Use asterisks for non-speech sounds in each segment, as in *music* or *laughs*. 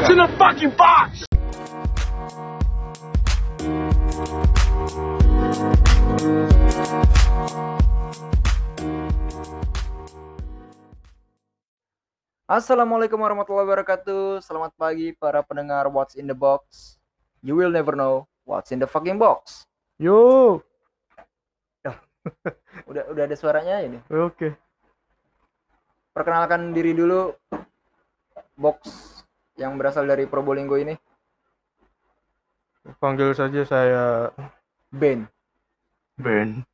What's in the fucking box? Assalamualaikum warahmatullahi wabarakatuh. Selamat pagi para pendengar What's in the Box. You will never know what's in the fucking box. Yo, *laughs* Udah udah ada suaranya ini. oke. Perkenalkan diri dulu box yang berasal dari Probolinggo ini. Panggil saja saya Ben. Ben.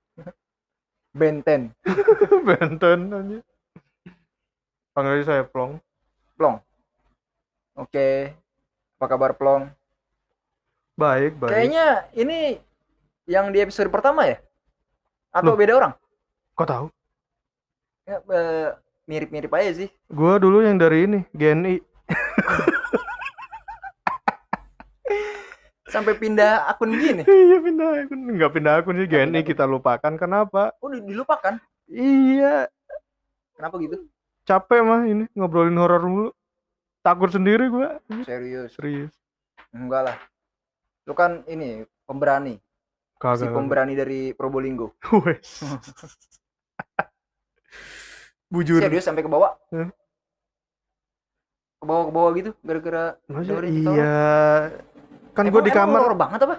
Benten. *laughs* Benten aja. Panggil saya Plong. Plong. Oke. Apa kabar Plong? Baik, baik. Kayaknya ini yang di episode pertama ya? Atau Loh. beda orang? Kok tahu? Ya, eh, mirip-mirip aja sih. Gua dulu yang dari ini, GNI. *laughs* Sampai pindah akun gini. *laughs* iya pindah akun. Enggak pindah akun sih GNI kita lupakan. Kenapa? Oh, di- dilupakan. Iya, Kenapa gitu? capek mah ini ngobrolin horor mulu. Takut sendiri gua. Serius. Serius. Enggak lah. Lu kan ini pemberani, si Kagak. pemberani dari Probolinggo. *laughs* Wes. *laughs* Bujur. Serius sampai ke bawah? Hah? Ke bawah ke bawah gitu gara-gara iya. Kan gua di kamar. horor banget apa?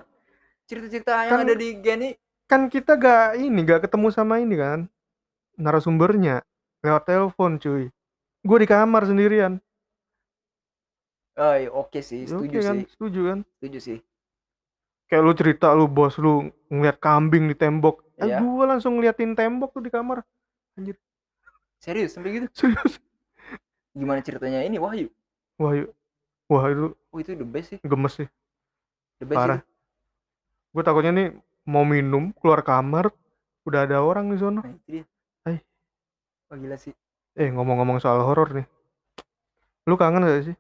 Cerita-cerita yang Kan- ada di Geni kan kita gak ini gak ketemu sama ini kan narasumbernya lewat telepon cuy gue di kamar sendirian Oh, iya, oke sih, setuju Oke kan sih. setuju kan Setuju sih. kayak lu cerita lu bos lu ngeliat kambing di tembok eh Iya. gue langsung ngeliatin tembok tuh di kamar Serius sampai gitu. serius Gimana ceritanya ini Wahyu? wah yuk. wah itu Oh, itu the best sih. gemes sih The best Parah. gue takutnya nih mau minum keluar kamar udah ada orang di sono Nah. Hai. Oh, gila sih. eh ngomong-ngomong soal horor nih lu kangen gak sih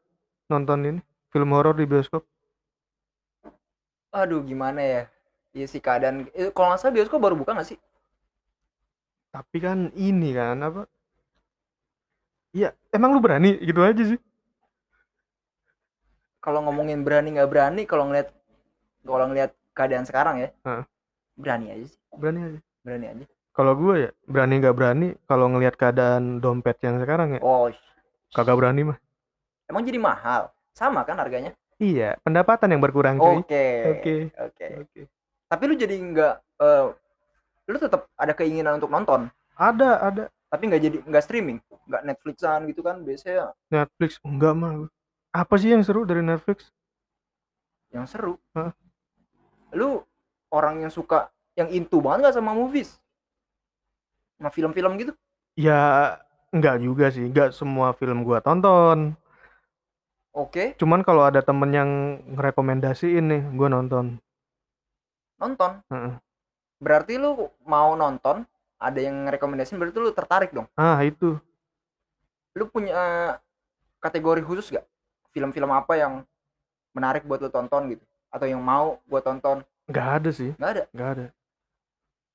nonton ini film horor di bioskop Aduh, gimana ya? Iya sih keadaan eh, kalau nggak salah bioskop baru buka nggak sih? tapi kan ini kan apa Iya, emang lu berani gitu aja sih. Kalau ngomongin berani nggak berani, kalau ngeliat kalau ngeliat keadaan sekarang ya, Heeh. berani aja sih, Berani aja. berani aja. Kalau gue ya berani nggak berani kalau ngelihat keadaan dompet yang sekarang ya Oh, kagak berani mah. emang jadi mahal? Sama kan harganya? Iya, pendapatan yang berkurang. Oke. Oke. Oke. Oke. Tapi lu jadi nggak, eh, lu tetap ada keinginan untuk nonton, Ada, ada tapi nggak jadi nggak streaming, nggak Netflixan gitu kan? Biasanya Netflix enggak mah. Apa sih yang seru dari Netflix? yang seru. Hah? Lu orang yang suka, yang into banget nggak sama movies? Sama film-film gitu? Ya enggak juga sih, enggak semua film gua tonton. Oke, Cuman kalau ada temen yang ngerekomendasiin nih, gua nonton. nonton. Heeh. Berarti lu mau nonton, ada yang rekomendasiin berarti lu tertarik dong. Ah, itu. Lu punya eh, kategori khusus gak? Film-film apa yang menarik buat lu tonton gitu? Atau yang mau buat tonton? Enggak ada sih. Nggak ada. Nggak ada.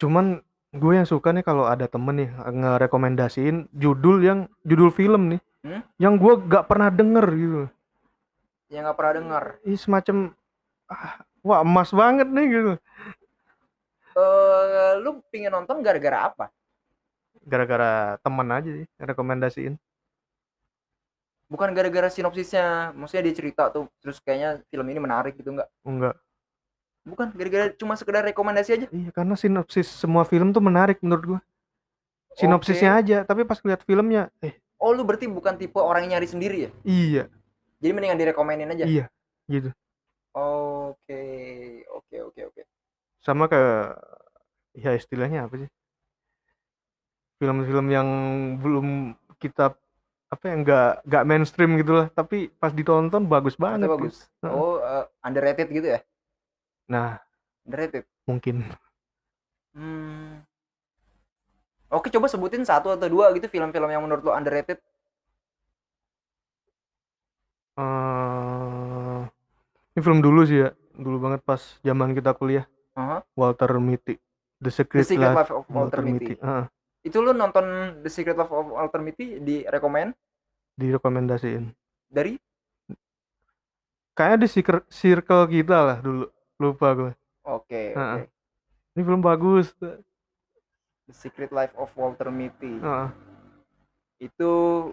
Cuman gue yang suka nih kalau ada temen nih ngerekomendasiin judul yang judul film nih, Hmm? yang gue gak pernah denger gitu. Yang nggak pernah dengar. Ini semacam ah, wah emas banget nih gitu. Eh, lu pingin nonton gara-gara apa? Gara-gara temen aja sih rekomendasiin. Bukan gara-gara sinopsisnya, maksudnya dia cerita tuh, terus kayaknya film ini menarik gitu nggak? Enggak. Bukan, gara-gara cuma sekedar rekomendasi aja. Iya karena sinopsis semua film tuh menarik menurut gue. Sinopsisnya aja, tapi pas lihat filmnya, eh Oh, lu berarti bukan tipe orang yang nyari sendiri ya? iya, Jadi mendingan direkomenin aja. iya gitu. Oke, oke, oke, oke. Sama ke ya istilahnya apa sih? Film-film yang belum kita apa yang nggak nggak mainstream gitu lah, tapi pas ditonton bagus banget. Bagus. Heeh. Oh, eh, underrated gitu ya? Nah, Underrated. mungkin Hmm. Oke, coba sebutin satu atau dua gitu film-film yang menurut lo underrated. eh ini film dulu sih ya, dulu banget pas zaman kita kuliah. Aha. Walter Mitty, The Secret, The Secret Life Life of Walter Mitty. Heeh, Itu lu nonton The Secret Life of Walter Mitty di rekomend direkomendasiin. dari kayaknya di circle, kita lah dulu lupa gue Oke, Heeh. oke. ini film bagus The Secret Life of Walter Mitty. Heeh. Itu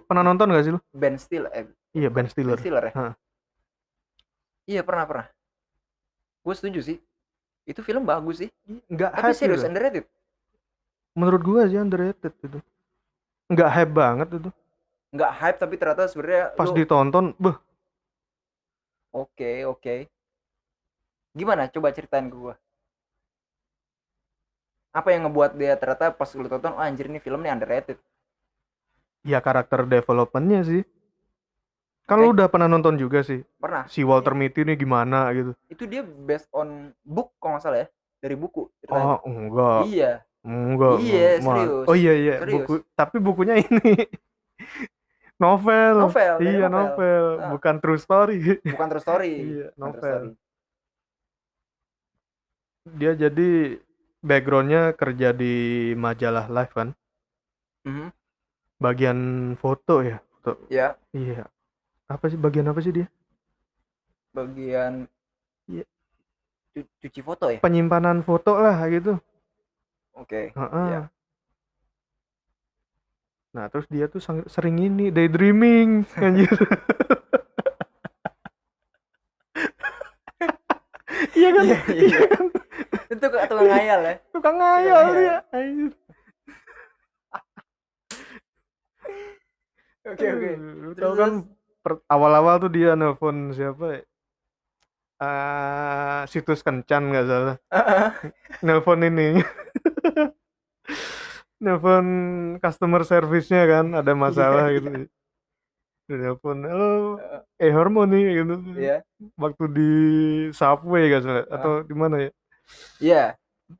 pernah nonton gak sih lu Ben Stiller, eh, iya Ben Ben Stiller Stiller ya? Heeh. Iya, pernah, pernah. Gue setuju sih. Itu film bagus sih. nggak Tapi serius gitu. underrated. Menurut gua sih underrated itu nggak hype banget itu Nggak hype tapi ternyata sebenarnya pas lu- ditonton beh Oke, oke. Gimana? Coba ceritain ke gua. Apa yang ngebuat dia ternyata pas lu tonton, oh anjir ini film nih underrated. ya karakter developmentnya sih kan lu Oke. udah pernah nonton juga sih Pernah. si Walter Mitty ini gimana gitu Itu dia based on book kalau nggak salah ya. Dari buku. ceritanya. oh enggak Iya. Enggak Iya, Ma- serius. oh iya iya Serius. buku tapi bukunya ini *laughs* novel Novel, iya novel. novel, Ah. bukan true story *laughs* Bukan true story. iya novel story. dia jadi backgroundnya kerja di majalah Life kan Mhm. bagian foto ya foto Ya, iya apa sih bagian apa sih dia bagian Iya. cu- cuci foto ya. penyimpanan foto lah gitu Oke. Heeh. Iya. Nah, terus dia tuh sering ini daydreaming *laughs* anjir. Iya kan? Iya, iya. Itu kok tukang ngayal ya. Tukang ngayal Iya. dia. Anjir. *laughs* Oke, oke. Lu tahu kan awal-awal tuh dia nelpon siapa ya? Ah, situs kencan nggak salah. Nelpon ini. *laughs* *laughs* Nelpon customer service-nya kan ada masalah Iya, gitu. *laughs* Dia Nelpon, halo, eh harmoni gitu. Iya. Waktu di subway gak salah atau di mana ya? Iya.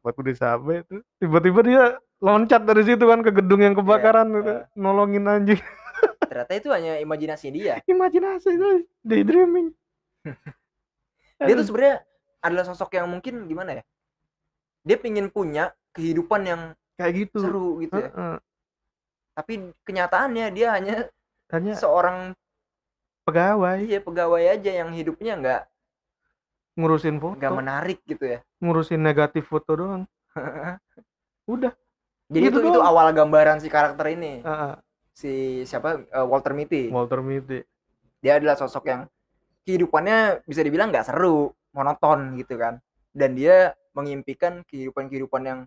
Waktu di subway tuh tiba-tiba dia loncat dari situ kan ke gedung yang kebakaran Iya, gitu, nolongin anjing. Ternyata itu hanya imajinasi dia. *laughs* Imajinasi itu daydreaming. Dia tuh sebenarnya adalah sosok yang mungkin gimana ya? Dia pingin punya kehidupan yang kayak gitu. seru gitu ya. Heeh. Tapi kenyataannya dia hanya Hanya seorang pegawai iya pegawai aja yang hidupnya nggak ngurusin foto, nggak menarik gitu ya. ngurusin negatif foto doang. *laughs* Udah. Jadi Gitu itu itu doang. awal gambaran si karakter ini. Heeh. Si siapa Eh, Walter Mitty. Walter Mitty. Dia adalah sosok yang kehidupannya bisa dibilang nggak seru, monoton gitu kan. Dan dia mengimpikan kehidupan-kehidupan yang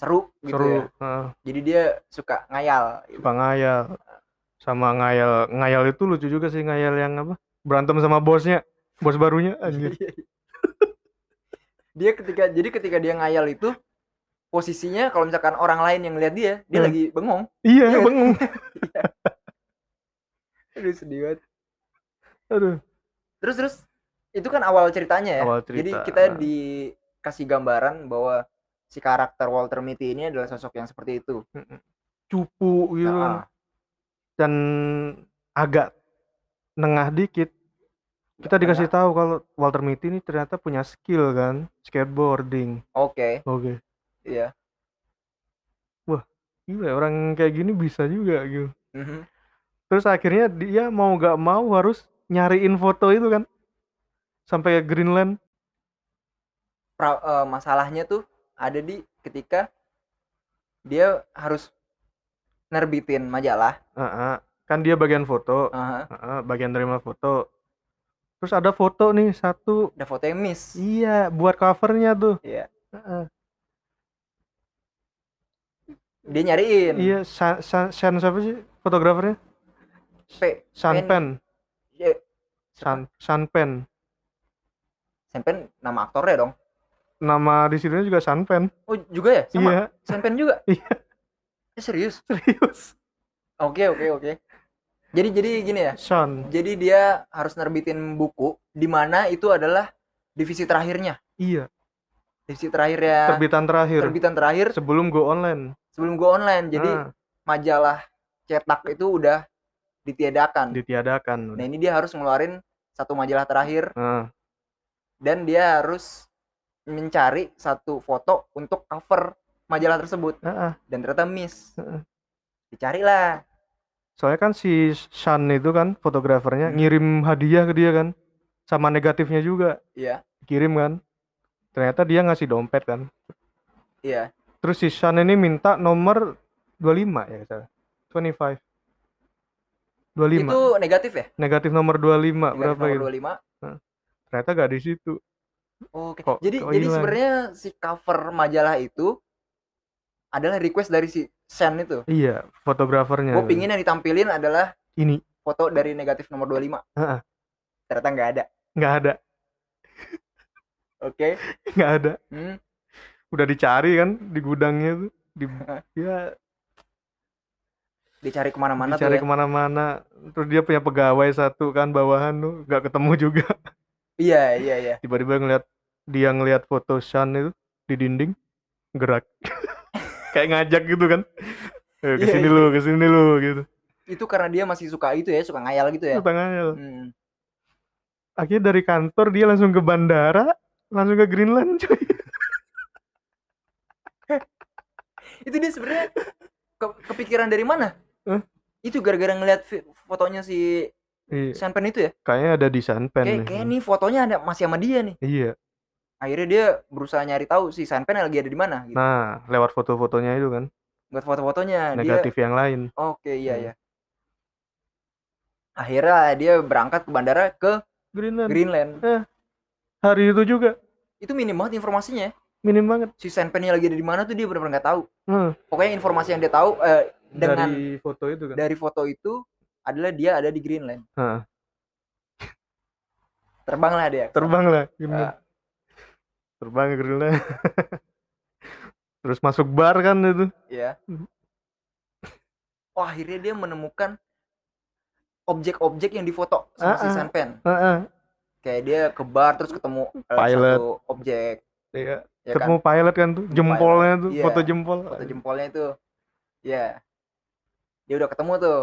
seru gitu Seru. ya. Heeh. Jadi dia suka ngayal. gitu. Suka ngayal. Sama ngayal, ngayal itu lucu juga sih ngayal yang apa? Berantem sama bosnya, bos barunya anjir. *laughs* dia ketika jadi ketika dia ngayal itu posisinya kalau misalkan orang lain yang lihat dia, dia Hmm. lagi bengong. Iya, Iya. bengong. *laughs* Aduh sedih banget. Aduh. Terus terus itu kan awal ceritanya ya. Awal Jadi cerita. kita dikasih gambaran bahwa si karakter Walter Mitty ini adalah sosok yang seperti itu. cupu gitu kan. Nah, Dan agak nengah dikit. Kita dikasih tahu kalau Walter Mitty ini ternyata punya skill kan, skateboarding. Oke, Oke. iya. Gila, orang kayak gini bisa juga gitu. Mhm. Terus akhirnya dia mau gak mau harus nyariin foto itu kan. Sampai ke Greenland. Pra- eh, masalahnya tuh ada di ketika dia harus nerbitin majalah. Heeh. Kan dia bagian foto, Aha, Heeh, bagian terima foto. Terus ada foto nih satu. ada foto yang miss. Iya, buat covernya tuh. Iya. Heeh. Dia nyariin. Iya, San, San, San siapa sih fotografernya? P. Sanpen, Ya, San, Sanpen. Senpen nama aktornya dong. Nama di sini juga Sanpen. Oh juga ya? Sama. Iya, Senpen juga. *laughs* Iya. Eh, serius? serius. Oke oke oke. Jadi jadi gini ya. San. Jadi dia harus nerbitin buku di mana itu adalah divisi terakhirnya. Iya, Divisi terakhirnya terbitan terakhir. terbitan terakhir Sebelum go online. sebelum go online. Jadi Ah, majalah cetak itu udah ditiadakan. ditiadakan. Nah, ini dia harus ngeluarin satu majalah terakhir Nah, dan dia harus mencari satu foto untuk cover majalah tersebut ah. dan ternyata miss. Heeh. Dicarilah. Soalnya kan si San itu kan fotografernya Hmm. ngirim hadiah ke dia kan. sama negatifnya juga Iya, kirim kan ternyata dia ngasih dompet kan iya. terus si Sean ini minta nomor 25 ya salah 25 25 Itu negatif ya? negatif nomor 25 Negatif berapa nomor gitu 25. ternyata gak di situ Oke. Kok- jadi jadi sebenarnya si cover majalah itu adalah request dari si Sen itu. iya fotografernya Gue pingin yang ditampilin adalah ini foto dari negatif nomor 25. Heeh. Ternyata nggak ada. nggak ada Oke. *laughs* nggak ada Hmm. udah dicari kan di gudangnya tuh di ya Dicari ke mana-mana tuh dicari ya. ke mana-mana terus dia punya pegawai satu kan bawahan tuh nggak ketemu juga Iya, iya, iya. tiba-tiba ngeliat dia ngeliat foto Sean itu di dinding gerak *laughs* kayak ngajak gitu kan eh, Iya, ke sini iya. lu ke sini lu gitu Itu karena dia masih suka itu ya, suka ngayal gitu ya. tangannya Hmm. akhirnya dari kantor dia langsung ke bandara langsung ke Greenland coy *laughs* Itu dia sebenarnya ke- kepikiran dari mana? Hah? Itu gara-gara ngeliat vi- fotonya si Iya, Sanpen itu ya? kayaknya ada di Sanpen Kayak nih. kayak nih fotonya ada masih sama dia nih. Iya. Akhirnya dia berusaha nyari tahu si Sanpen lagi ada di mana gitu. Nah, lewat foto-fotonya itu kan Buat foto-fotonya dia negatif yang lain. Oke, iya Hmm. ya. Akhirnya dia berangkat ke bandara ke Greenland. Greenland. Hari itu juga Itu minim banget informasinya. ya. minim banget. Si Sanpennya lagi ada di mana tuh dia benar-benar nggak tahu. Hmm, Pokoknya informasi yang dia tahu eh, dengan dari foto itu kan. dari foto itu adalah dia ada di Greenland. Heeh. Terbanglah dia. Terbang lah Greenland. Ah. Terbang ke Greenland. *laughs* Terus masuk bar kan itu. Ya. Mhm. Oh, akhirnya dia menemukan objek-objek yang difoto sama si Ah, ah. Sanpen. Heeh. Kayak dia ke bar terus ketemu eh, Pilot. satu objek, Iya. ya Ketemu kan? pilot kan tuh, jempolnya tuh, Iya. foto jempol. Foto jempolnya itu. Ya. Dia udah ketemu tuh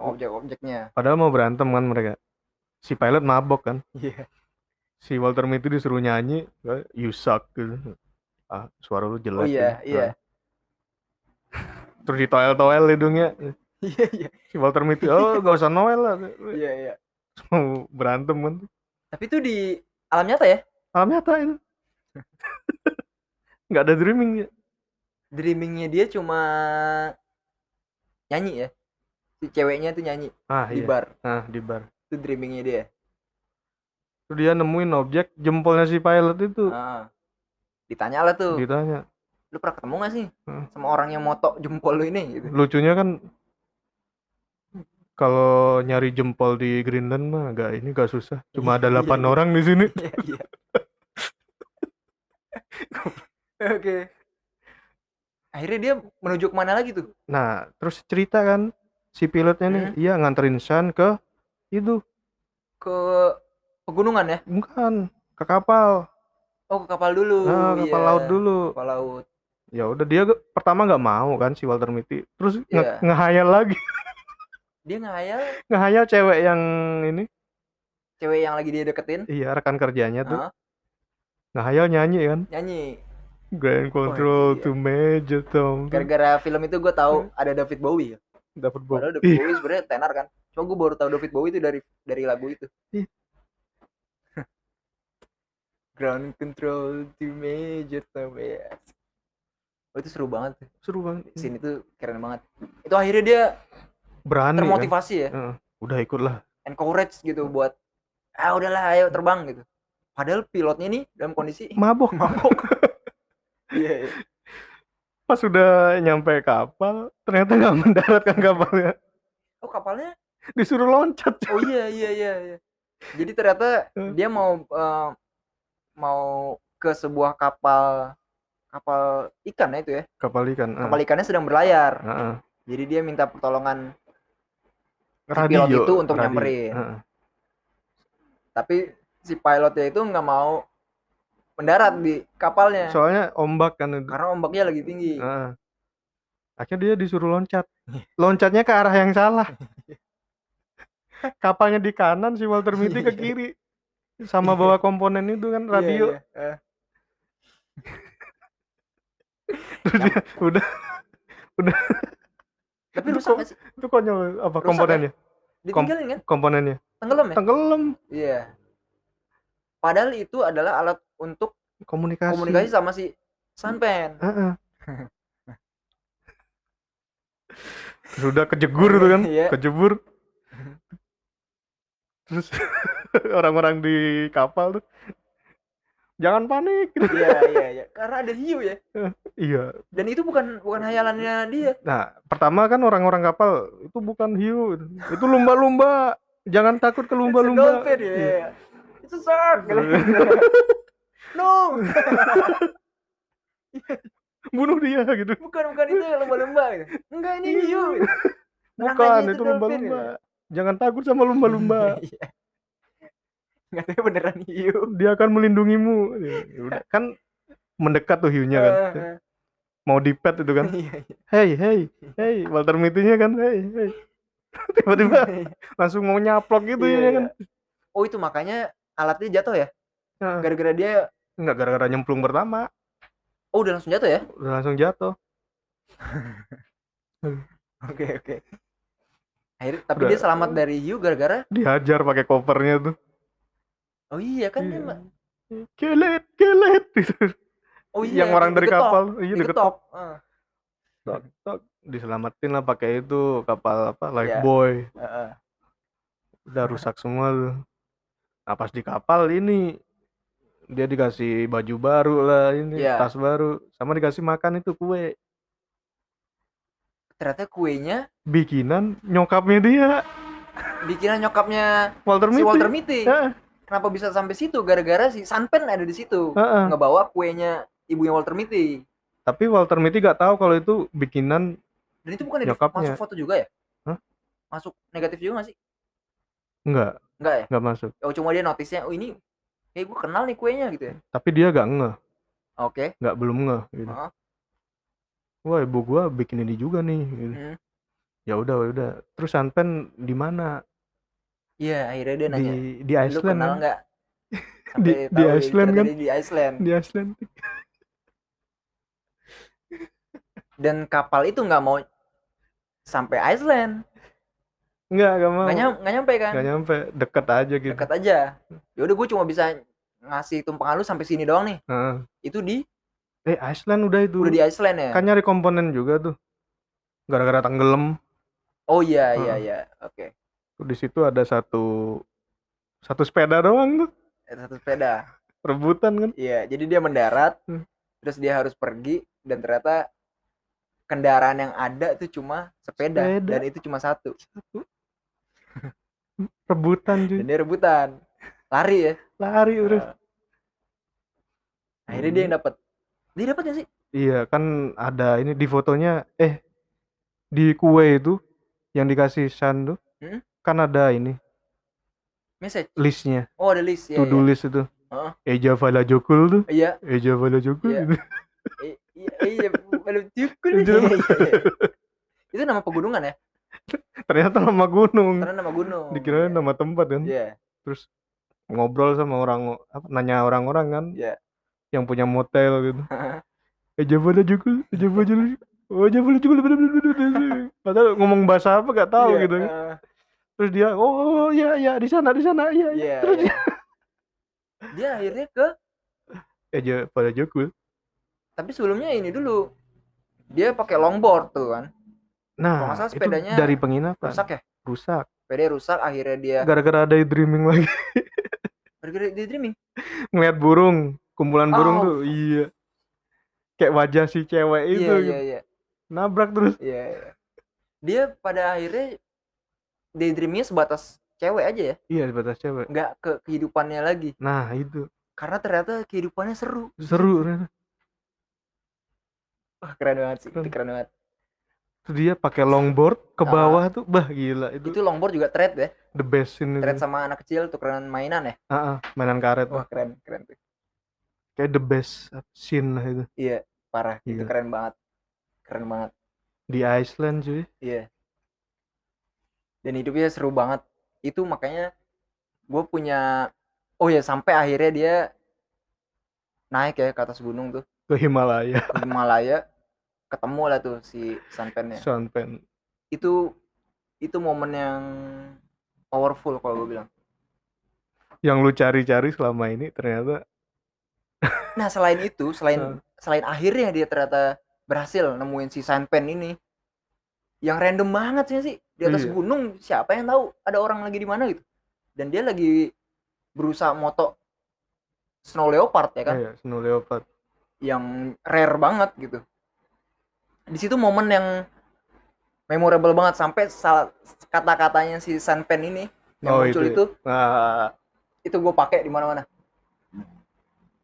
objek-objeknya. Padahal mau berantem kan mereka. Si pilot mabok kan. Iya. Si Walter Mitty disuruh nyanyi, you suck gitu. Ah, suara lu jelek. Oh iya, gitu. iya. Nah, Terus ditoel-toel hidungnya. Iya, iya. Si Walter Mitty, oh gak usah Noel lah. Iya, iya. Mau berantem kan. Tapi itu di alam nyata ya? Alam nyata itu. Gak ada dreaming ya. Dreamingnya dia cuma nyanyi ya. Si ceweknya tuh nyanyi Ah di iya. bar. Nah di bar. Itu dreamingnya dia. Terus dia nemuin objek jempolnya si pilot itu. Ah. Ditanya lah tuh, Ditanya. lu pernah ketemu gak sih Hmm. sama orang yang moto jempol lu ini gitu. Lucunya kan kalau nyari jempol di Greenland mah agak ini gak susah. Cuma ada Iya, 8 iya. orang di sini. Iya. Oke. Akhirnya dia menuju ke mana lagi tuh? Nah, terus cerita kan si pilotnya nih, Hmm. iya nganterin Sean ke itu, Ke pegunungan ya? bukan ke kapal, Oh, ke kapal dulu. nah, kapal iya. laut dulu. Kapal laut. Ya udah dia pertama nggak mau kan si Walter Mitty, terus nge- Iya. ngehayal lagi, *laughs* Dia ngayal ngehayal cewek yang ini, cewek yang lagi dia deketin iya rekan kerjanya tuh, ah, ngehayal nyanyi kan, nyanyi. Grand Control iya. to Major Tom, Gara-gara film itu gue tahu ada David Bowie ya. Dapat bom. Padahal David Bowie sebenarnya tenar kan. Cuma gue baru tahu David Bowie itu dari dari lagu itu. *laughs* Ground control to Major Tom yes. Oh, itu seru banget. tuh. Seru banget, Scene itu keren banget. Itu akhirnya dia berani kan, termotivasi ya, Heeh, udah ikutlah, encourage gitu buat ah udahlah ayo terbang gitu. Padahal pilotnya nih dalam kondisi mabok. *laughs* mabok. *laughs* Iya, iya. Pas udah nyampe kapal, ternyata nggak mendarat kan kapalnya, Oh, kapalnya disuruh loncat. Oh iya iya iya iya. Jadi ternyata Hmm. dia mau eh, mau ke sebuah kapal kapal ikan ya itu ya. Kapal ikan. ah. Kapal ikannya sedang berlayar. Heeh. Jadi dia minta pertolongan radio pilot itu untuk radio. nyamperin. Heeh. tapi si pilotnya itu nggak mau mendarat di kapalnya soalnya ombak kan karena ombaknya lagi tinggi. Heeh. akhirnya dia disuruh loncat loncatnya ke arah yang salah kapalnya di kanan si Walter Mitty ke Iya. kiri sama bawa komponen itu kan Iya, radio iya. Eh, Terus dia udah Tapi rusak sih? itu konyol apa Rusak komponennya Ditinggalin kan? komponennya Tenggelam ya? tenggelam Iya. Padahal itu adalah alat untuk komunikasi. komunikasi sama si Sanpen Heeh. *laughs* sudah kejegur tuh kan? Iya. kejebur. Terus *laughs* orang-orang di kapal tuh jangan panik. Iya iya iya. Karena ada hiu ya. Iya. Dan itu bukan bukan hayalannya dia. Nah pertama kan orang-orang kapal itu bukan hiu. Itu lumba-lumba. Jangan takut ke lumba-lumba. Dolphin ya Iya. Shark *laughs* no *laughs* bunuh dia gitu. Bukan bukan itu lumba-lumba gitu. enggak ini hiu. Tenang bukan itu lumba-lumba jangan takut sama lumba-lumba *laughs* Iya. nggak tahu beneran hiu. Dia akan melindungimu. Ya udah. kan mendekat tuh hiunya kan. Eh, mau dipet itu kan. Iya, iya. hey hey hey. Walter Mitty-nya kan. Hey hey. Tiba-tiba langsung mau nyaplok gitu Iya, ya kan. iya. oh itu makanya alatnya jatuh ya? Gara-gara dia nggak gara-gara nyemplung pertama. Oh udah langsung jatuh ya? Udah langsung jatuh. *laughs* Oke oke. Akhirnya tapi Udah. dia selamat dari hiu gara-gara? Dihajar pakai kopernya tuh. Oh iya kan dia Iya. ma- kelet kelet gitu. *laughs* oh iya yang orang dari kapal. Iya digetok diketok Eh, tok, tok. diselamatin lah pakai itu kapal apa life Iya. boy. Eh, eh. udah rusak semua tuh nah pas di kapal ini dia dikasih baju baru lah ini Iya. tas baru sama dikasih makan itu kue. Ternyata kuenya bikinan nyokapnya dia. Bikinan nyokapnya Walter si Mitty Walter Mitty. Heeh, kenapa bisa sampai situ? Gara-gara si Sanpen ada di situ. Heeh. ngebawa kuenya ibunya Walter Mitty. Tapi Walter Mitty gak tahu kalau itu bikinan dan itu bukan Nyokapnya. masuk foto juga ya? Hah? masuk negatif juga gak sih? Enggak enggak ya enggak masuk oh cuma dia notisnya oh ini kayak gue kenal nih kuenya gitu ya tapi dia gak ngeh oke nggak belum ngeh gitu. Heeh. wah ibu gua bikin ini juga nih gitu. Hmm. ya udah ya udah terus Sanpen di mana iya akhirnya dia nanya di di lu Iceland kenal kan? nggak *laughs* Di- di Iceland kan? di Iceland di Iceland dan kapal itu nggak mau sampai Iceland nggak nggak mau. Nggak nyam, nyampe kan? Nggak nyampe. Deket aja gitu. Dekat aja. Ya udah gue cuma bisa ngasih tumpangan lu sampai sini doang nih. Heeh. itu di eh Iceland udah itu. Udah di Iceland ya? Kan nyari komponen juga tuh. Gara-gara tenggelam. Oh iya iya Heeh. iya. Oke. Tuh di situ ada satu satu sepeda doang tuh. Ada satu sepeda. Rebutan kan? Iya jadi dia mendarat Hmm. terus dia harus pergi dan ternyata kendaraan yang ada itu cuma sepeda, Sepeda. dan itu cuma satu. Satu rebutan cuy. Dia rebutan. Lari ya. Lari udah Nah, akhirnya dia yang dapat dia dapat gak sih? Iya kan ada ini di fotonya eh di kue itu yang dikasih Shan tuh Hmm? kan ada ini message? listnya. Oh ada list. Ya to do list itu. Heeh. Eja Vala Jokul tuh. Iya. Eja Vala Jokul Iya. gitu. iya iya iya Iya. iya, iya, iya. itu nama pegunungan ya *laughs* ternyata nama gunung. Karena nama gunung. Dikirain Iya. nama tempat kan. Iya. Terus ngobrol sama orang apa nanya orang-orang kan. Iya. yang punya motel gitu. *laughs* Eja Vala Jokul Eja Vala Jokul Oh, Vala Jokul padahal ngomong bahasa apa gak tahu Iya, gitu eh, terus dia oh ya ya di sana di sana iya iya. Iya. Terus iya. *laughs* dia akhirnya ke Eja Vala Jokul tapi sebelumnya ini dulu. Dia pakai longboard tuh kan nah nggak salah itu sepedanya dari penginapan. rusak ya? Rusak. Sepeda rusak akhirnya dia gara-gara ada dreaming lagi. Gara-gara dia dreaming ngeliat burung kumpulan burung Oh. tuh iya. Kayak wajah si cewek itu iya iya iya. Nabrak terus. Iya iya. dia pada akhirnya daydreamingnya sebatas cewek aja ya? Iya sebatas cewek. Nggak ke kehidupannya lagi? Nah itu. Karena ternyata kehidupannya seru. Seru ternyata. wah keren banget sih itu Keren. keren banget Terus dia pakai longboard ke Ah. bawah tuh bah gila. Itu, itu longboard juga thread ya? the best ini thread sama anak kecil tukeran mainan ya? Ah, ah, mainan karet wah keren keren tuh. Kayak the best scene lah itu. Iya parah. Itu Gila. keren banget. Keren banget. Di Iceland cuy. Iya. Dan hidupnya seru banget. Itu makanya gue punya oh ya sampai akhirnya dia naik ya ke atas gunung tuh. Ke Himalaya. Ke Himalaya ketemu lah tuh si Sanpennya. Sean Penn Itu itu momen yang powerful kalau gue bilang. Yang lu cari-cari selama ini ternyata *laughs* Nah, selain itu, selain Heeh. selain akhirnya dia ternyata berhasil nemuin si Sanpen ini. Yang random banget sih sih. Di atas Iya. gunung siapa yang tahu ada orang lagi di mana gitu. Dan dia lagi berusaha moto snow leopard ya kan Iya, snow leopard. yang rare banget gitu. Di situ momen yang memorable banget sampai salah kata-katanya si Sanpen ini yang Oh, muncul itu ya. itu Nah, itu gue pakai di mana-mana.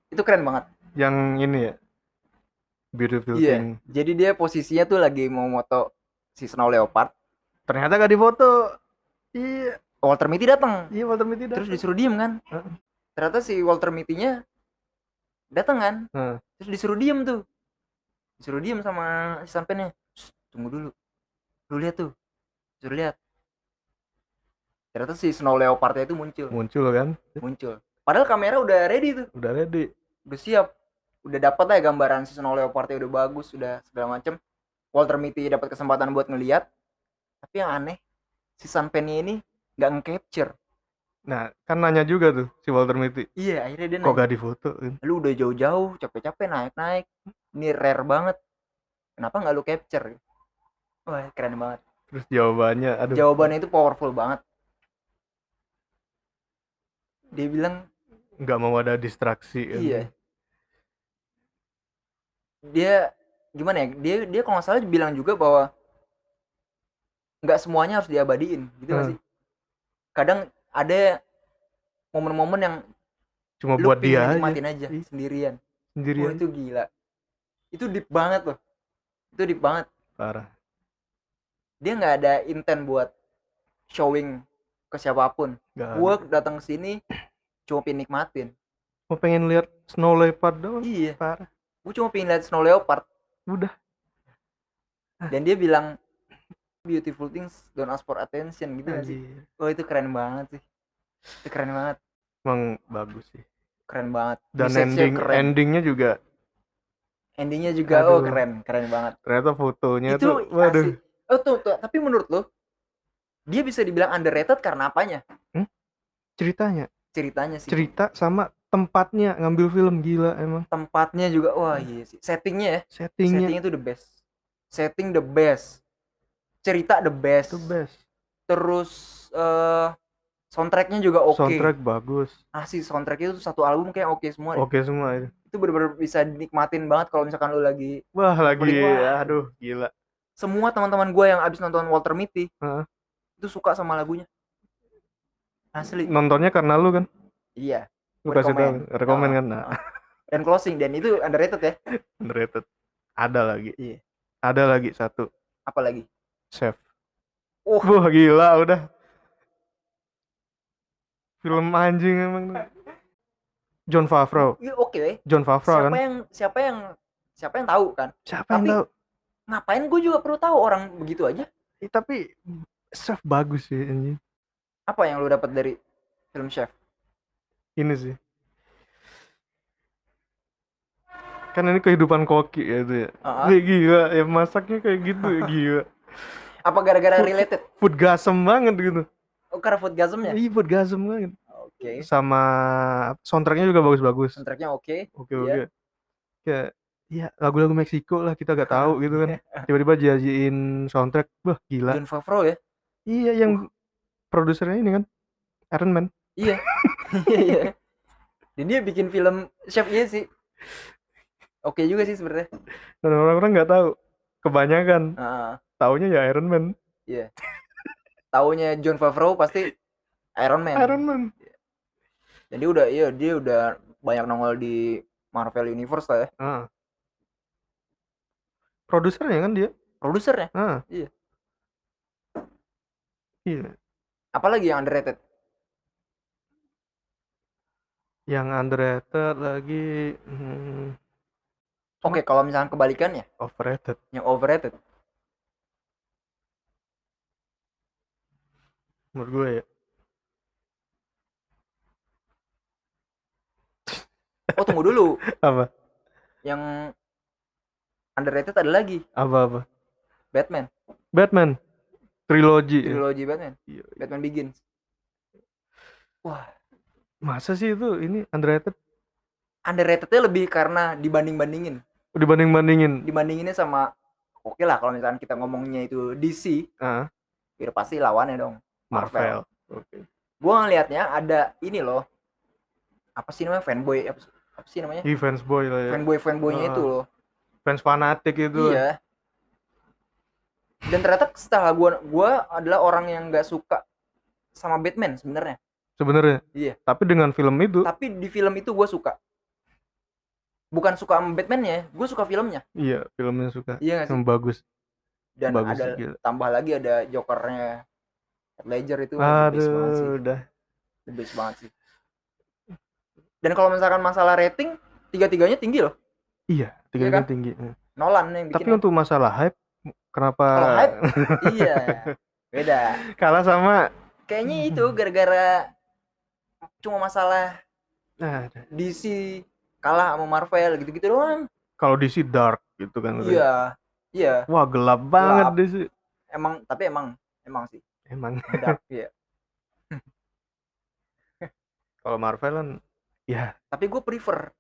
Itu keren banget. yang ini ya. Beautiful Iya. thing. Jadi dia posisinya tuh lagi mau moto si Snow Leopard. Ternyata gak difoto. Iya, Walter Mitty datang. iya Walter Mitty Terus datang. disuruh diem kan. Heeh. Ternyata si Walter Mitty-nya datang kan. Heeh. Terus disuruh diem tuh. Disuruh diem sama si Sampennya. "Shh, Tunggu dulu. Lu lihat tuh. Disuruh lihat. Ternyata si Snow Leopard-nya itu muncul. Muncul kan. Muncul. Padahal kamera udah ready tuh. Udah ready. Udah siap. Udah dapat lah gambaran si Snow Leopard-nya udah bagus. Udah segala macem. Walter Mitty dapat kesempatan buat ngeliat. Tapi yang aneh. Si Sanpennya ini nggak nge-capture. Nah, kan nanya juga tuh si Walter Mitty. Iya, akhirnya dia Kok nanya, gak difoto? lu udah jauh-jauh, capek-capek naik-naik. Ini rare banget. Kenapa nggak lu capture? Wah, keren banget. Terus jawabannya, aduh. Jawabannya itu powerful banget. Dia bilang, nggak mau ada distraksi kan. iya. Dia gimana ya? Dia dia kalau nggak salah bilang juga bahwa nggak semuanya harus diabadiin, gitu Hmm. sih? Kadang ada momen-momen yang Cuma lu buat dia aja nikmatin aja Iya. sendirian. Oh, sendirian. itu gila. Itu deep banget loh. Itu deep banget. Parah. Dia nggak ada intent buat showing ke siapa pun. Ada. Gue datang ke sini cuma pengen nikmatin. Mau pengen lihat snow leopard doang. Iya. Parah. Gue cuma pengen lihat snow leopard. Udah. Dan dia bilang beautiful things don't ask for attention gitu nggak sih. Anjir. Oh itu keren banget sih. Itu keren banget. Emang bagus sih. Keren banget. Dan Message-nya ending keren. endingnya juga Endingnya juga oh Aduh. keren, keren banget. ternyata fotonya itu tuh waduh. asik. Oh tuh, tuh, tapi menurut lo dia bisa dibilang underrated karena apanya? Ceritanya, Ceritanya sih. cerita sama tempatnya ngambil film gila emang. tempatnya juga wah iya sih settingnya ya Settingnya settingnya itu the best setting the best cerita the best itu best. terus eh soundtracknya juga oke Soundtrack bagus. asli soundtrack itu satu album kayak oke semua deh. Oke semua itu. itu bener-bener bisa dinikmatin banget kalau misalkan lu lagi Wah lagi Wah. aduh gila. semua teman-teman gue yang abis nonton Walter Mitty Heeh. itu suka sama lagunya asli Nontonnya karena lu kan? iya Lu kasih tahu, rekomen. rekomen Ah, kan? Nah, ah. dan closing dan itu underrated ya underrated. Ada lagi. Iya. Ada lagi satu. apalagi Chef. Uh. Wah gila udah. Film anjing emang. John Favreau. Iya, oke John Favreau siapa kan? yang siapa yang siapa yang tahu kan Siapa tapi- yang tahu? ngapain gue juga perlu tahu orang begitu aja Eh, tapi Chef bagus sih anjing. apa yang lu dapat dari film chef Ini sih. Kan ini kehidupan koki ya itu ya. Heeh. Wih, gila ya masaknya kayak gitu ya *laughs* gila. Apa gara-gara related Food gasem banget gitu. oh karena foodgasmnya Iya food gasem banget. oke Sama soundtracknya juga bagus-bagus. soundtracknya oke Oke Iya. oke. Kayak ya lagu-lagu Meksiko lah kita gak tahu gitu kan. *laughs* Tiba-tiba jajiin soundtrack, wah gila. John Favreau ya Iya yang produsernya ini kan Iron Man. iya *laughs* iya iya dan dia bikin film chef iya sih oke juga sih sebenarnya Dan orang-orang nggak tahu. Kebanyakan Heeh. Taunya ya Iron Man. taunya John Favreau pasti Iron Man Iron Man. jadi udah iya dia udah banyak nongol di Marvel Universe lah ya Ah. Produsernya kan dia. produsernya Ah. Iya. Iya. apalagi yang underrated Yang underrated lagi hmm, oke kalau misalnya kebalikannya overrated. yang overrated Menurut gue ya. oh tunggu dulu *laughs* Apa? yang underrated ada lagi Apa-apa? Batman Batman. Trilogi. ya. trilogi Batman Iya. Batman Begins wah Masa sih itu ini underrated underratednya lebih karena dibanding-bandingin dibanding-bandingin. dibandinginnya sama oke lah kalau misalkan kita ngomongnya itu DC Ah, ya pasti lawannya dong Marvel. Oke. gue ngelihatnya ada ini loh apa sih namanya fanboy apa, apa sih namanya fans boy lah ya. fanboy fanboynya Ah. itu loh Fans fanatik itu. iya dan ternyata setelah gue gua adalah orang yang nggak suka sama Batman sebenarnya Sebenarnya. Iya. Tapi dengan film itu, tapi di film itu gue suka bukan suka sama Batman-nya gue suka filmnya iya, filmnya suka. iya sih Yang bagus. dan bagus ada tambah lagi ada Jokernya Ledger itu banget sih Aduh, udah. the best banget sih dan kalau misalkan masalah rating tiga-tiganya tinggi loh Iya, tiga kan? tinggi. Nolan yang bikin Tapi untuk masalah hype, kenapa Kalau hype, *laughs* iya beda kalah sama kayaknya itu *laughs* gara-gara cuma masalah nah, DC kalah sama Marvel gitu-gitu doang kalau DC dark gitu kan. iya iya Wah, gelap banget Gelap. DC. emang tapi emang emang sih Emang. Dark *laughs* iya. Kalau Marvel kan ya. Tapi gue prefer.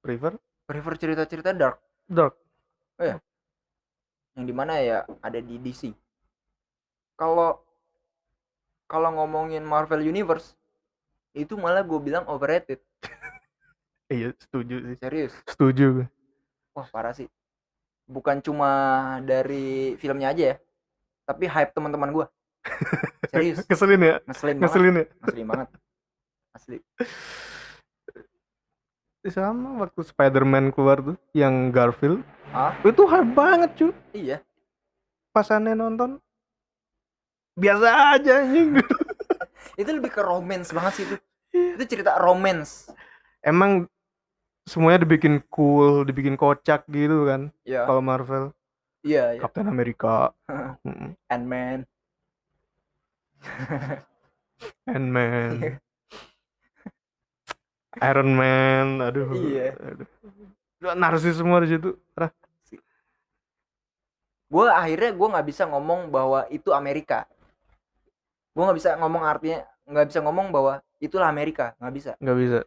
Prefer? Prefer cerita-cerita dark. Dark. yang di mana ya ada di DC kalau kalau ngomongin Marvel Universe itu malah gue bilang overrated. *laughs* Iya, setuju sih. serius. Setuju. gue. wah parah sih. Bukan cuma dari filmnya aja ya tapi hype teman-teman gue serius? *laughs* Keselin ya? ngeselin banget. Ngeselin ya? ngeselin banget. Asli. Sama waktu Spider-Man keluar tuh yang Garfield. ah Itu hype banget, cuy. iya. Pas aneh nonton. Biasa aja anjing. *laughs* itu lebih ke romance banget sih itu. Itu cerita romance. Emang semuanya dibikin cool, dibikin kocak gitu kan. ya Kalau Marvel, iya iya. Captain America, *laughs* Ant-Man *laughs* Ant-Man, *laughs* Iron Man, aduh. Iya. aduh. Narsis semua di situ. Gue akhirnya gue nggak bisa ngomong bahwa itu Amerika gue nggak bisa ngomong artinya nggak bisa ngomong bahwa itulah Amerika nggak bisa nggak bisa.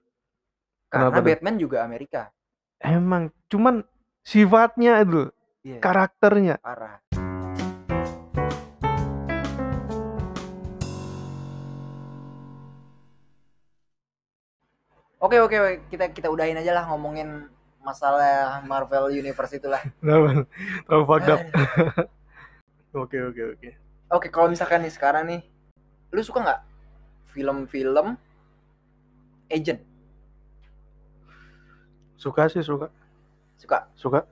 karena Kenapa? Batman juga Amerika Emang cuman sifatnya itu, iya karakternya. parah Oke oke kita kita udahin aja lah ngomongin masalah Marvel Universe itulah. *laughs* Terlalu fucked up. *laughs* Oke oke oke. Oke kalau misalkan nih sekarang nih, lu suka nggak film-film agent? Suka sih suka. Suka Suka.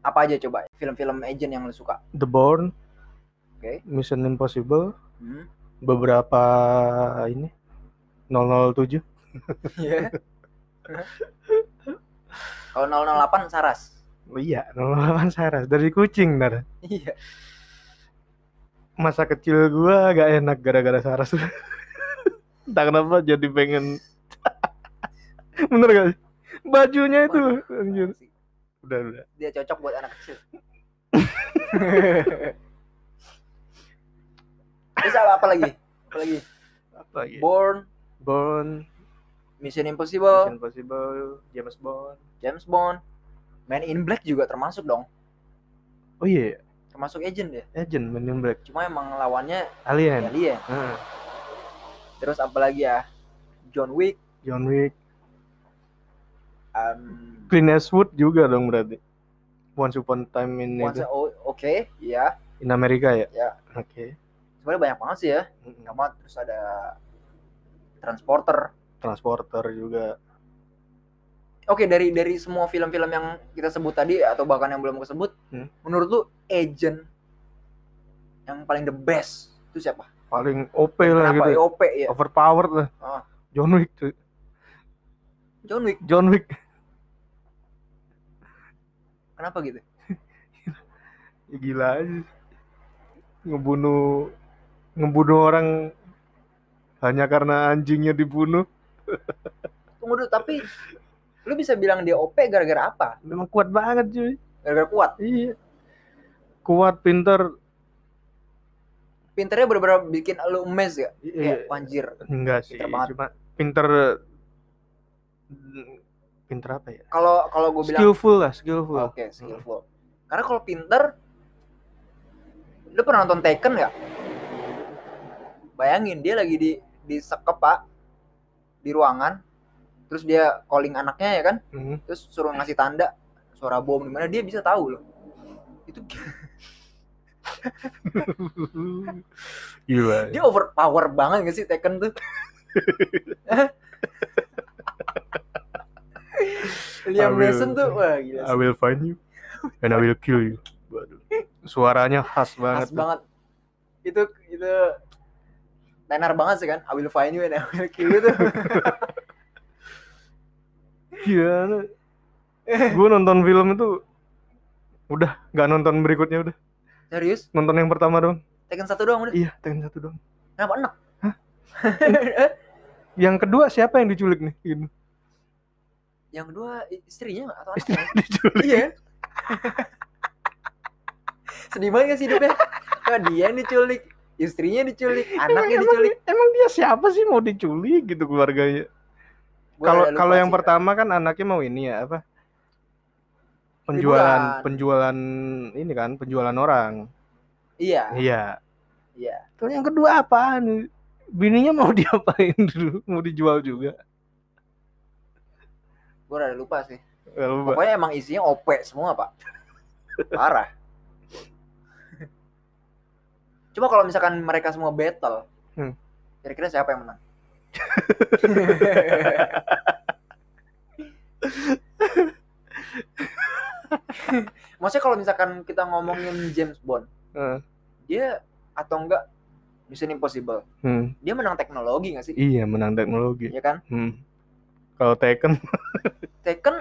apa aja coba film-film agent yang lu suka? The Bourne, Oke. Mission Impossible, Hmm. beberapa ini 007. Iya. *laughs* Kalau 008 Saras. Oh iya, 008 Saras dari kucing ntar. Iya. Masa kecil gua agak enak gara-gara Saras. *laughs* Entah kenapa jadi pengen *laughs* Bener gak sih? Bajunya itu anjir. Udah, udah. Dia cocok buat anak kecil. Terus apa, apa lagi? Apa lagi? Apa lagi? Born, Bond, Mission Impossible, Mission Impossible, James Bond. James Bond, Man in Black juga termasuk dong. Oh iya, Termasuk agent ya. Agent Men in Black. Cuma emang lawannya Alien. alien. Ah, Terus apa lagi ya? John Wick, John Wick. um, Clint Eastwood juga dong berarti. Once Upon a Time in, Once itu, oh, oke, ya. in Amerika ya? Ya. Oke. Sebenarnya banyak banget sih ya. Mm-mm. Sama terus ada Transporter. Transporter juga. Oke, dari dari semua film-film yang kita sebut tadi atau bahkan yang belum kesebut, Hmm. menurut lu agent yang paling the best itu siapa? Paling OP lah Kenapa gitu. EOP ya? Overpowered lah. Ah. John Wick tuh. John Wick. John Wick. Kenapa gitu? *laughs* Ya, gila aja. Ngebunuh ngebunuh orang hanya karena anjingnya dibunuh. Tunggu dulu, tapi lu bisa bilang dia OP gara-gara apa? Memang kuat banget cuy. Gara-gara kuat. Iya. Kuat, pinter. Pinternya bener-bener bikin lu emes ya? Iya. Kayak anjir. Enggak sih, Pinter banget. cuma pinter pinter apa ya Kalau kalau gue bilang skillful lah skillful Oke, skillful. Karena kalau pinter, lu pernah nonton Taken nggak? Bayangin dia lagi di di sekep pak di ruangan, terus dia calling anaknya ya kan, Hmm. terus suruh ngasih tanda suara bom di mana dia bisa tahu loh. Itu *laughs* gila dia overpower banget gak sih Taken tuh? *laughs* Liam Neeson tuh wah gila I will find you and I will kill you Waduh. suaranya khas banget Khas banget. Itu itu tenar banget sih kan. I will find you and I will kill you tuh. *laughs* Gimana? gue nonton film itu udah nggak nonton berikutnya udah Serius? nonton yang pertama doang Tekken satu doang udah. iya Tekken satu doang Kenapa enak? *laughs* yang kedua siapa yang diculik nih gitu. Yang kedua istrinya atau istri anaknya? *laughs* diculik Iya. Sedih banget gak sih hidupnya? Nah, dia yang diculik, istrinya diculik, anaknya emang, diculik. Emang, emang dia siapa sih mau diculik gitu keluarganya? Kalau lupa kalau yang sih, pertama kan anaknya mau ini ya apa? Penjualan. Penjualan ini kan penjualan orang. Iya, iya. Iya. kalau yang kedua apaan? Bininya mau *laughs* diapain dulu? Mau dijual juga? Gue udah lupa sih. Mbak- Pokoknya emang isinya OP semua, Pak. *laughs* Parah. Coba kalau misalkan mereka semua battle, Hmm. kira-kira siapa yang menang? *laughs* Maksudnya kalau misalkan kita ngomongin James Bond, Eh, dia atau enggak Mission Impossible, hmm, dia menang teknologi nggak sih? iya menang teknologi Iya kan? hmm. kalau Tekken Taken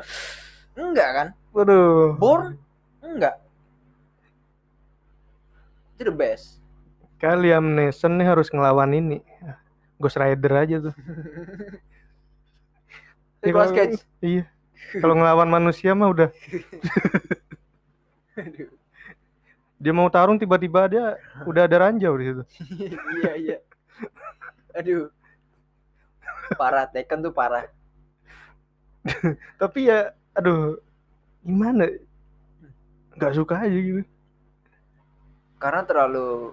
enggak kan? waduh Born enggak. Itu the best. Kayak Liam Neeson nih harus ngelawan ini Ghost Rider aja tuh *laughs* Nicolas Cage. iya kalau ngelawan manusia mah udah *laughs* dia mau tarung tiba-tiba dia udah ada ranjau di situ *laughs* iya iya. Aduh. Parah Taken tuh parah. tapi ya aduh gimana nggak suka aja gitu Karena terlalu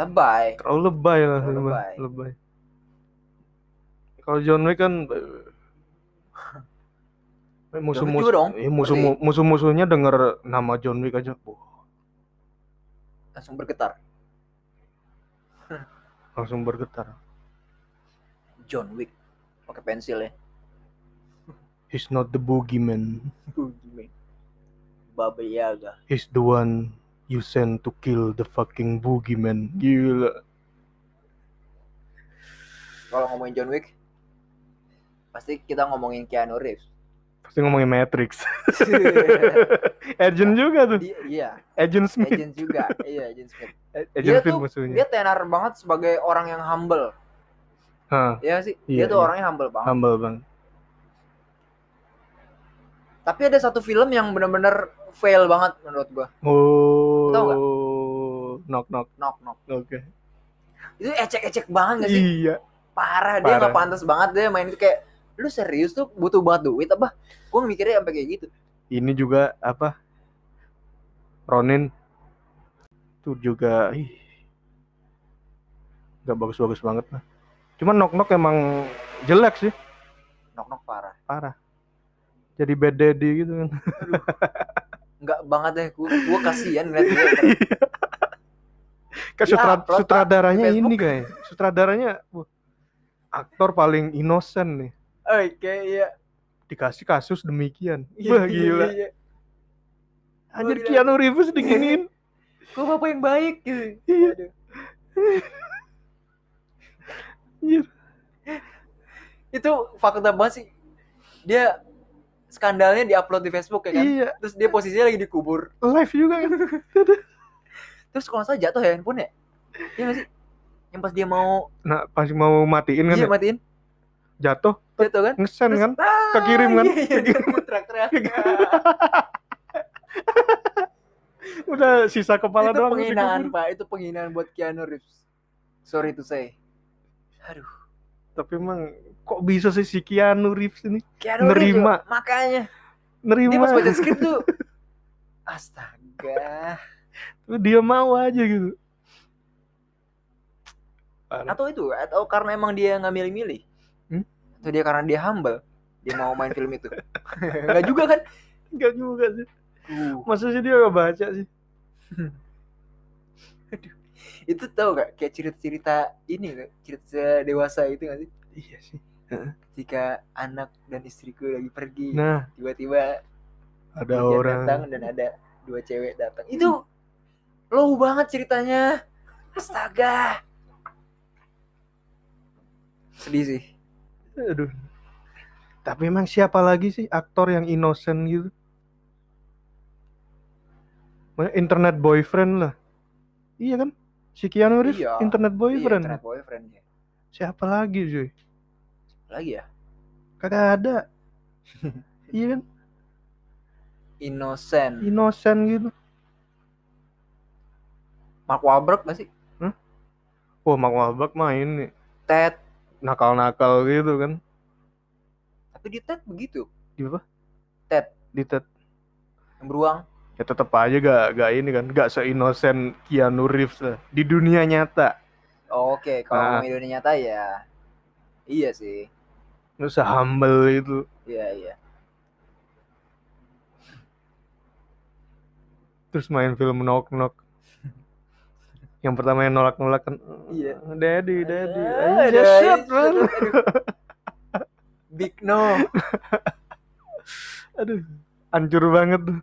lebay. terlalu lebay lah Terlalu lebay, lebay. kalau John Wick kan eh, musuh musuh dong, musuh berarti. musuh musuhnya denger nama John Wick aja wah, Langsung bergetar. *laughs* langsung bergetar John Wick pakai pensil ya. he's not the boogeyman Baba Yaga. he's the one you send to kill the fucking boogeyman gila Kalau ngomongin John Wick, pasti kita ngomongin Keanu Reeves. pasti ngomongin Matrix *laughs* Agent juga tuh Dia, iya, Agent Smith agent juga. Iya, agent Smith. *laughs* Agent Dia Smith tuh musuhnya dia tenar banget sebagai orang yang humble. Hah, Iya sih, Iya, dia tuh iya. orangnya humble banget. humble banget Tapi ada satu film yang bener-bener fail banget menurut gua. oh Tahu nggak? knock knock Knock knock. oke Itu ecek-ecek banget gak sih? iya Parah, dia Parah. nggak pantas banget dia main itu kayak lu serius tuh butuh banget duit apa? Gua mikirnya sampai kayak gitu. ini juga apa Ronin tuh juga ih nggak bagus-bagus banget lah cuman knock knock emang jelek sih Knock knock parah. parah jadi bad daddy gitu kan *laughs* Enggak banget deh, gua, gua kasihan ngeliat dia. kan *laughs* sutra- sutradaranya ini kayak sutradaranya wah, aktor paling innocent nih Oke, iya. dikasih kasus demikian Iya, wah iya, gila iya. anjir gila. Keanu Reeves diginiin *laughs* Kok bapak yang baik gitu. Iya. Anjir. Itu fakta banget sih. Dia skandalnya diupload di Facebook ya kan. iya Terus dia posisinya lagi dikubur. live juga kan *laughs* Terus kalau salah jatuh ya handphone ya? Iya sih? Yang pas dia mau nah pas mau matiin kan iya ya, matiin, jatuh jatuh kan? ngesen Terus, kan ah, kekirim kan? *laughs* Iya, iya, dia teriak-teriak. *laughs* udah sisa kepala itu doang penghinaan dikubur. pak, itu penghinaan buat Keanu Reeves. Sorry to say. Aduh, tapi emang kok bisa sih si Keanu Reeves ini? Keanu Reeves, Nerima. Jo. makanya. Dia nerima pas baca skrip tuh *laughs* astaga. Dia mau aja gitu. Parah. atau itu atau karena emang dia nggak milih-milih? Hmm? atau dia karena dia humble dia mau main film itu? *laughs* Nggak juga kan? Enggak juga sih. Uh, sih dia gak baca sih *laughs* itu tau gak kayak cerita-cerita ini gak? cerita dewasa itu gak sih? Iya sih. Ketika anak dan istriku lagi pergi nah. tiba-tiba ada orang. datang dan ada dua cewek datang. Itu low banget ceritanya. Astaga. Sedih sih. Aduh. Tapi emang siapa lagi sih aktor yang innocent gitu? Internet boyfriend lah. Iya kan si Keanu Reeves Iya. internet Iya, boyfriend internet boyfriend ya. siapa lagi cuy? Lagi ya? Kagak ada. *laughs* Iya kan? Innocent. Innocent gitu. Mark Wahlberg gak sih? Wah Mark Wahlberg main nih Ted. nakal-nakal gitu kan. Tapi di Ted begitu. Di apa? Ted. di Ted. Yang beruang ya tetap aja gak gak ini kan gak seinnocent Keanu Reeves lah di dunia nyata. Oke kalau Ah. ngomongin dunia nyata ya iya sih. Nggak usah humble itu. Iya iya. Terus main film knock knock yang pertama yang nolak nolak kan Iya. daddy daddy. Ah, aja aduh, shit man. Big no. Aduh hancur banget tuh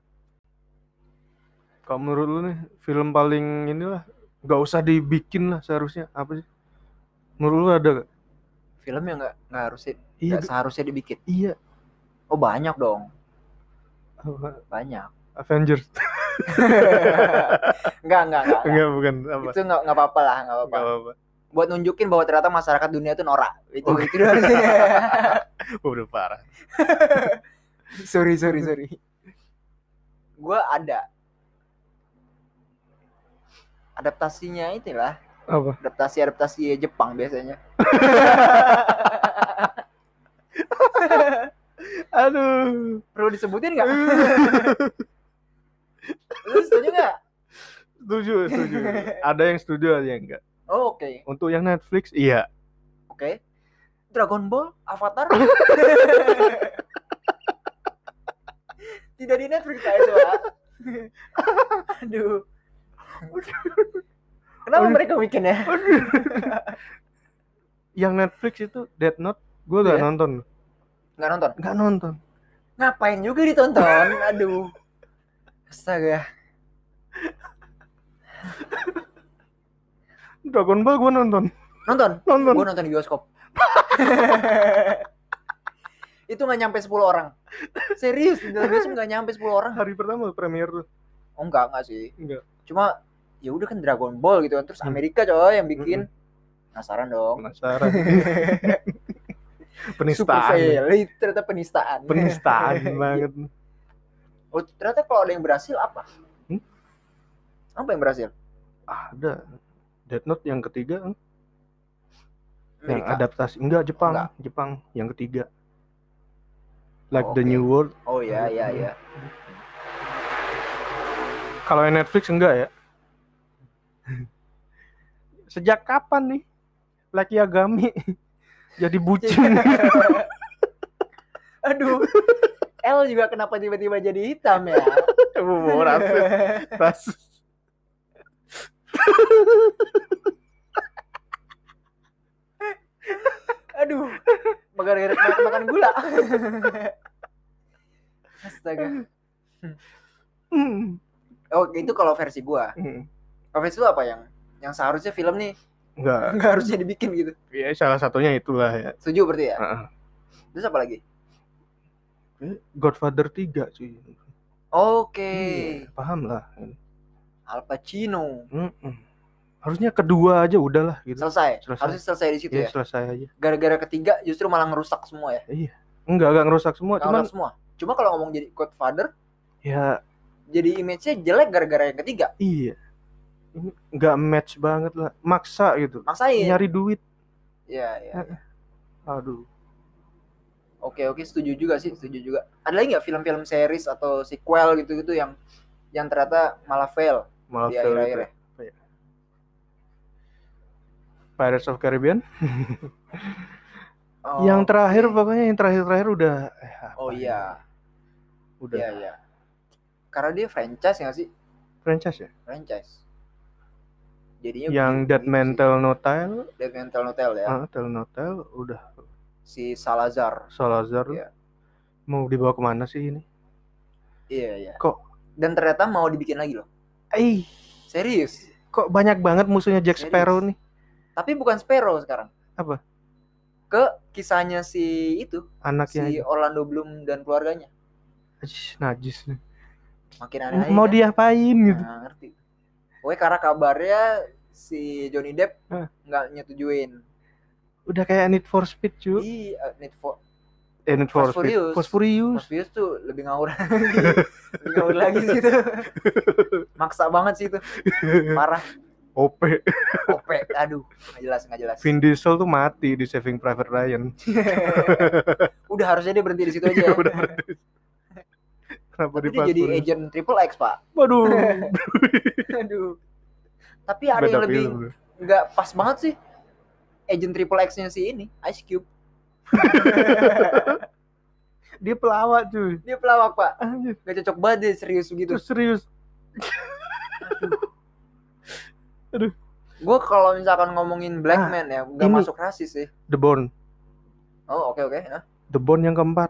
kalau menurut lu nih film paling inilah nggak usah dibikin lah seharusnya apa sih? Menurut lu ada gak? film yang nggak nggak harusnya iya nggak seharusnya dibikin? iya. Oh banyak dong. Apa? banyak. Avengers. *laughs* Nggak nggak nggak nggak. enggak bukan apa? Itu nggak nggak apa-apa lah nggak apa-apa. Apa-apa. Buat nunjukin bahwa ternyata masyarakat dunia itu norak. Itu Oh. itu sih. *laughs* udah parah. *laughs* Sorry sorry sorry. Gue ada adaptasinya itulah. Apa? Adaptasi adaptasi Jepang biasanya. *laughs* Aduh. Perlu disebutin nggak? *laughs* Lu setuju nggak? Setuju setuju. Ada yang setuju ada yang enggak oh, oke. Untuk yang Netflix iya. Oke. Dragon Ball Avatar? *laughs* Tidak di Netflix saya aduh *laughs* kenapa Aduh. mereka bikin ya yang Netflix itu Death Note gue gak Iya. nonton. Nggak nonton? Nggak nonton. Ngapain juga ditonton? *laughs* Aduh. Astaga. Dragon Ball gue nonton. Nonton? Nonton. Gue nonton di bioskop. *laughs* Itu nggak nyampe 10 orang. Serius di dalam bioskop nggak nyampe 10 orang. Hari pertama premier tuh oh enggak enggak sih. Enggak cuma ya udah kan Dragon Ball gitu kan. Terus Hmm. Amerika coy yang bikin. Penasaran dong. Penasaran. *laughs* Penistaan. Valid ternyata penistaan. Penistaan *laughs* banget. Oh ternyata kalau ada yang berhasil apa? Hmm? apa yang berhasil? Ada. Death Note yang ketiga yang Amerika. adaptasi. Enggak Jepang. Enggak. Jepang yang ketiga. Like Oh, the new world. Oh ya ya ya kalau yang Netflix enggak ya sejak kapan nih Like Yagami *laughs* jadi bucin? *laughs* Aduh L juga kenapa tiba-tiba jadi hitam ya? *laughs* Oh, rasis rasis. Aduh gara-gara makan, makan gula. Astaga. Hmm. oh itu kalau versi gua. Hmm. Versi lu apa yang yang seharusnya film nih enggak *laughs* nggak harusnya dibikin gitu? Ya salah satunya itulah ya. Setuju berarti ya? Heeh. terus apa lagi? Godfather 3 cuy. Oke. Iya, paham lah. Al Pacino. Mm-mm. harusnya kedua aja udahlah gitu. Selesai. Selesai. harusnya selesai di situ ya ya? selesai aja. Gara-gara ketiga justru malah ngerusak semua ya? Enggak enggak ngerusak semua cuman Ngerusak semua. Cuma kalau ngomong jadi Godfather ya. jadi image-nya jelek gara-gara yang ketiga? Iya ini enggak match banget lah maksa gitu maksain nyari duit Iya, iya. iya. aduh Oke oke setuju juga sih setuju juga. Ada lagi nggak film-film series atau sequel gitu-gitu yang yang ternyata malah fail malah di fail akhir-akhir itu. ya? Apa ya? Pirates of Caribbean Oh, yang terakhir pokoknya yang terakhir-terakhir udah eh, Oh ya? iya, udah iya iya. Karena dia franchise nggak sih? franchise ya Franchise. Jadinya yang Dead. Tell No Tale Dead Man Tell No Tale ya. ah, Tell No Tale udah Si Salazar. Salazar Iya. mau dibawa ke mana sih ini Iya iya. kok Dan ternyata mau dibikin lagi loh. eh Serius. kok banyak banget musuhnya Jack Serius. Sparrow nih Tapi bukan Sparrow sekarang. Apa? Ke kisahnya si itu, anaknya si Orlando Bloom dan keluarganya. Ajis, najis nih Makin aneh mau aja. diapain gitu Nggak ngerti. Pokoknya karena kabarnya si Johnny Depp nggak nyetujuin. udah kayak Need for Speed cuy Di uh, Need for eh Need for Fast Speed Furious. Fast Furious Fast Furious tuh lebih ngawur *laughs* lagi. lebih ngawur lagi sih itu. *laughs* Maksa banget sih itu. Parah. OP OP. Aduh, nggak jelas nggak jelas. Vin Diesel tuh mati di Saving Private Ryan *laughs* Udah harusnya dia berhenti di situ aja. udah berhenti. Kenapa di Fast jadi agent Triple X, Pak. waduh *laughs* Aduh. Tapi ada beda yang lebih nggak pas banget sih. Agent Triple X-nya si ini, Ice Cube. *laughs* dia pelawak cuy Dia pelawak, Pak. anjir Gak cocok banget dia serius begitu. itu serius *laughs* Gue kalau misalkan ngomongin Black Ah, Man ya, ini. masuk rasis sih. The Bond Oh oke oke. Hah? The Bond yang keempat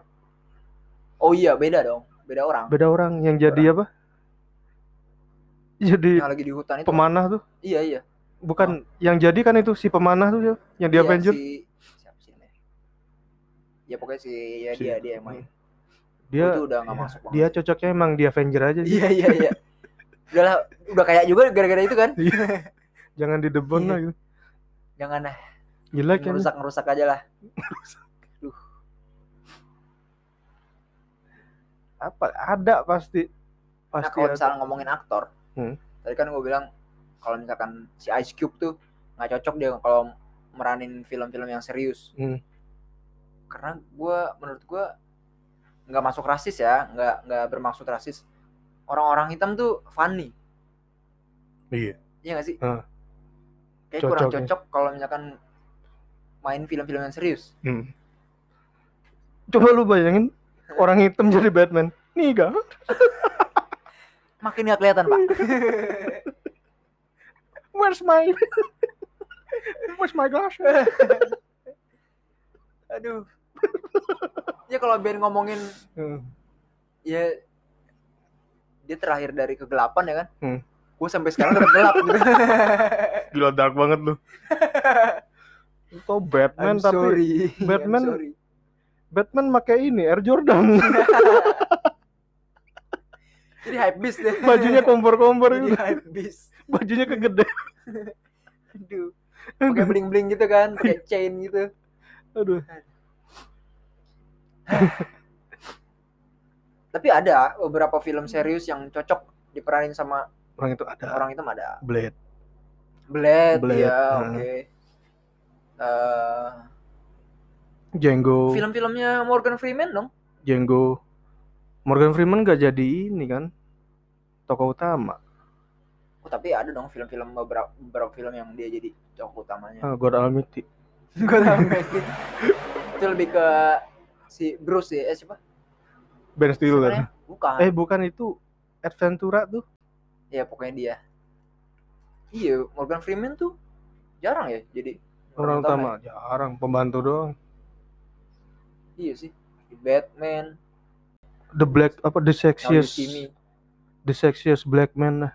Oh iya beda dong, beda orang. beda orang yang jadi apa *laughs* jadi Yang lagi di hutan itu. pemanah tuh Iya iya. bukan yang jadi kan itu si pemanah tuh yang di Iya, Avenger Si... Siapa sih namanya? Ya pokoknya si ya Si- dia dia yang main. dia itu udah nggak ya, masuk banget. dia cocoknya emang di Avenger aja sih. Iya iya iya. Udah lah, udah kayak juga gara-gara itu kan. jangan di Iya. lah gitu. Jangan lah, jelek kan ngerusak ngerusak aja lah. Apa ada pasti Nah pasti kalau ada. misalnya ngomongin aktor, Hmm. tadi kan gue bilang kalau misalkan si Ice Cube tuh nggak cocok dia kalau meranin film-film yang serius. Hmm. Karena gue, menurut gue nggak masuk rasis ya, nggak nggak bermaksud rasis. Orang-orang hitam tuh funny, iya iya gak sih? Ah. Kayak kurang Cocok ya. cocok kalau misalkan main film-film yang serius. Hmm. coba lu bayangin orang hitam jadi Batman nih gak Makin nggak kelihatan pak. where's my where's my glass Aduh. ya kalau Ben ngomongin Hmm. ya dia terakhir dari kegelapan ya kan. Hmm. Gue sampai sekarang tetap gelap gitu. gila dark banget lu *laughs* Kok Batman I'm tapi sorry. Batman- I'm sorry. Batman pakai ini Air Jordan *laughs* Jadi hype beast deh. bajunya kompor-kompor gitu hype beast. bajunya kegede Aduh. Pakai bling-bling gitu kan, pakai chain gitu. aduh *sighs* Tapi ada beberapa film serius yang cocok diperanin sama orang itu ada orang hitam ada. Blade Blade, Blade, ya, nah. oke. Eh, Django film-filmnya Morgan Freeman dong. Django Morgan Freeman gak jadi ini kan tokoh utama Oh, tapi ada dong film-film beberapa, beberapa film yang dia jadi tokoh utamanya. ah, God Almighty *laughs* nggak sih. Itu lebih ke si Bruce ya, eh siapa? Ben Stiller namanya? Bukan. eh bukan itu Adventura tuh Ya pokoknya dia. Iya, Morgan Freeman tuh jarang ya jadi orang utama jarang pembantu doang ya. Iya sih. Di Batman, The Black apa The Sexiest. The Sexiest Black Man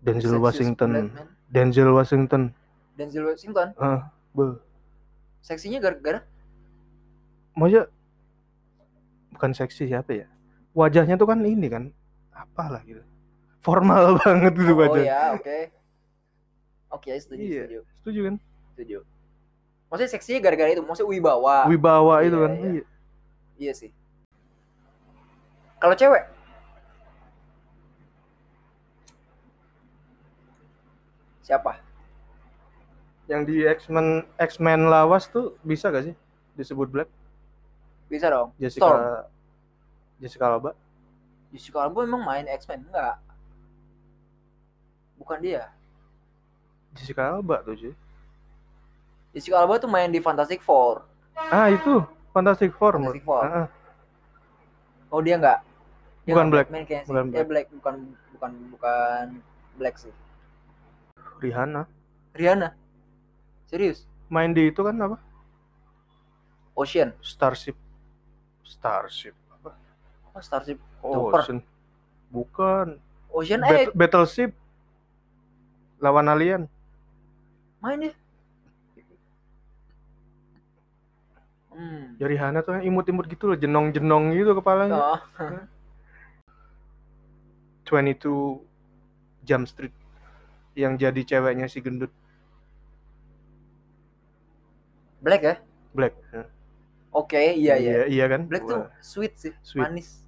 Denzel Washington. Denzel Washington. Denzel Washington. ah be Seksinya gara-gara? Maksudnya bukan seksi siapa ya? Wajahnya tuh kan ini kan apalah gitu. Formal *laughs* banget gitu Oh wajah. ya, oke. Oke, setuju, Iya. setuju, setuju kan? Setuju. Maksudnya seksinya gara-gara itu, maksudnya wibawa. wibawa itu Iya, kan iya. iya. Iya sih. Kalau cewek, siapa? yang di X-Men X-Men lawas tuh bisa gak sih disebut Black? Bisa dong. Jessica Storm. Jessica Alba? Jessica Alba emang main X-Men enggak? Bukan dia. Jessica Alba tuh cuy. Jessica Alba tuh main di Fantastic Four. Ah itu Fantastic Four. Fantastic Four. Ah. Oh dia enggak? Dia Bukan nggak Black. Batman kayaknya sih. Bukan Eh Black bukan bukan bukan Black sih. Rihanna. Rihanna. Serius? Main di itu kan apa? Ocean. Starship. Starship. Apa? Oh, Starship Oh, Trooper. Ocean. Bukan. Ocean Bat- 8 Battleship. Lawan alien. main dia. Hmm. Ya Rihanna tuh yang imut-imut gitu loh, jenong-jenong gitu kepalanya. Oh. *laughs* 22 Jump Street yang jadi ceweknya si gendut Black ya? Black. Oke, iya iya. Iya, iya kan? Black tuh sweet sih, Sweet. manis.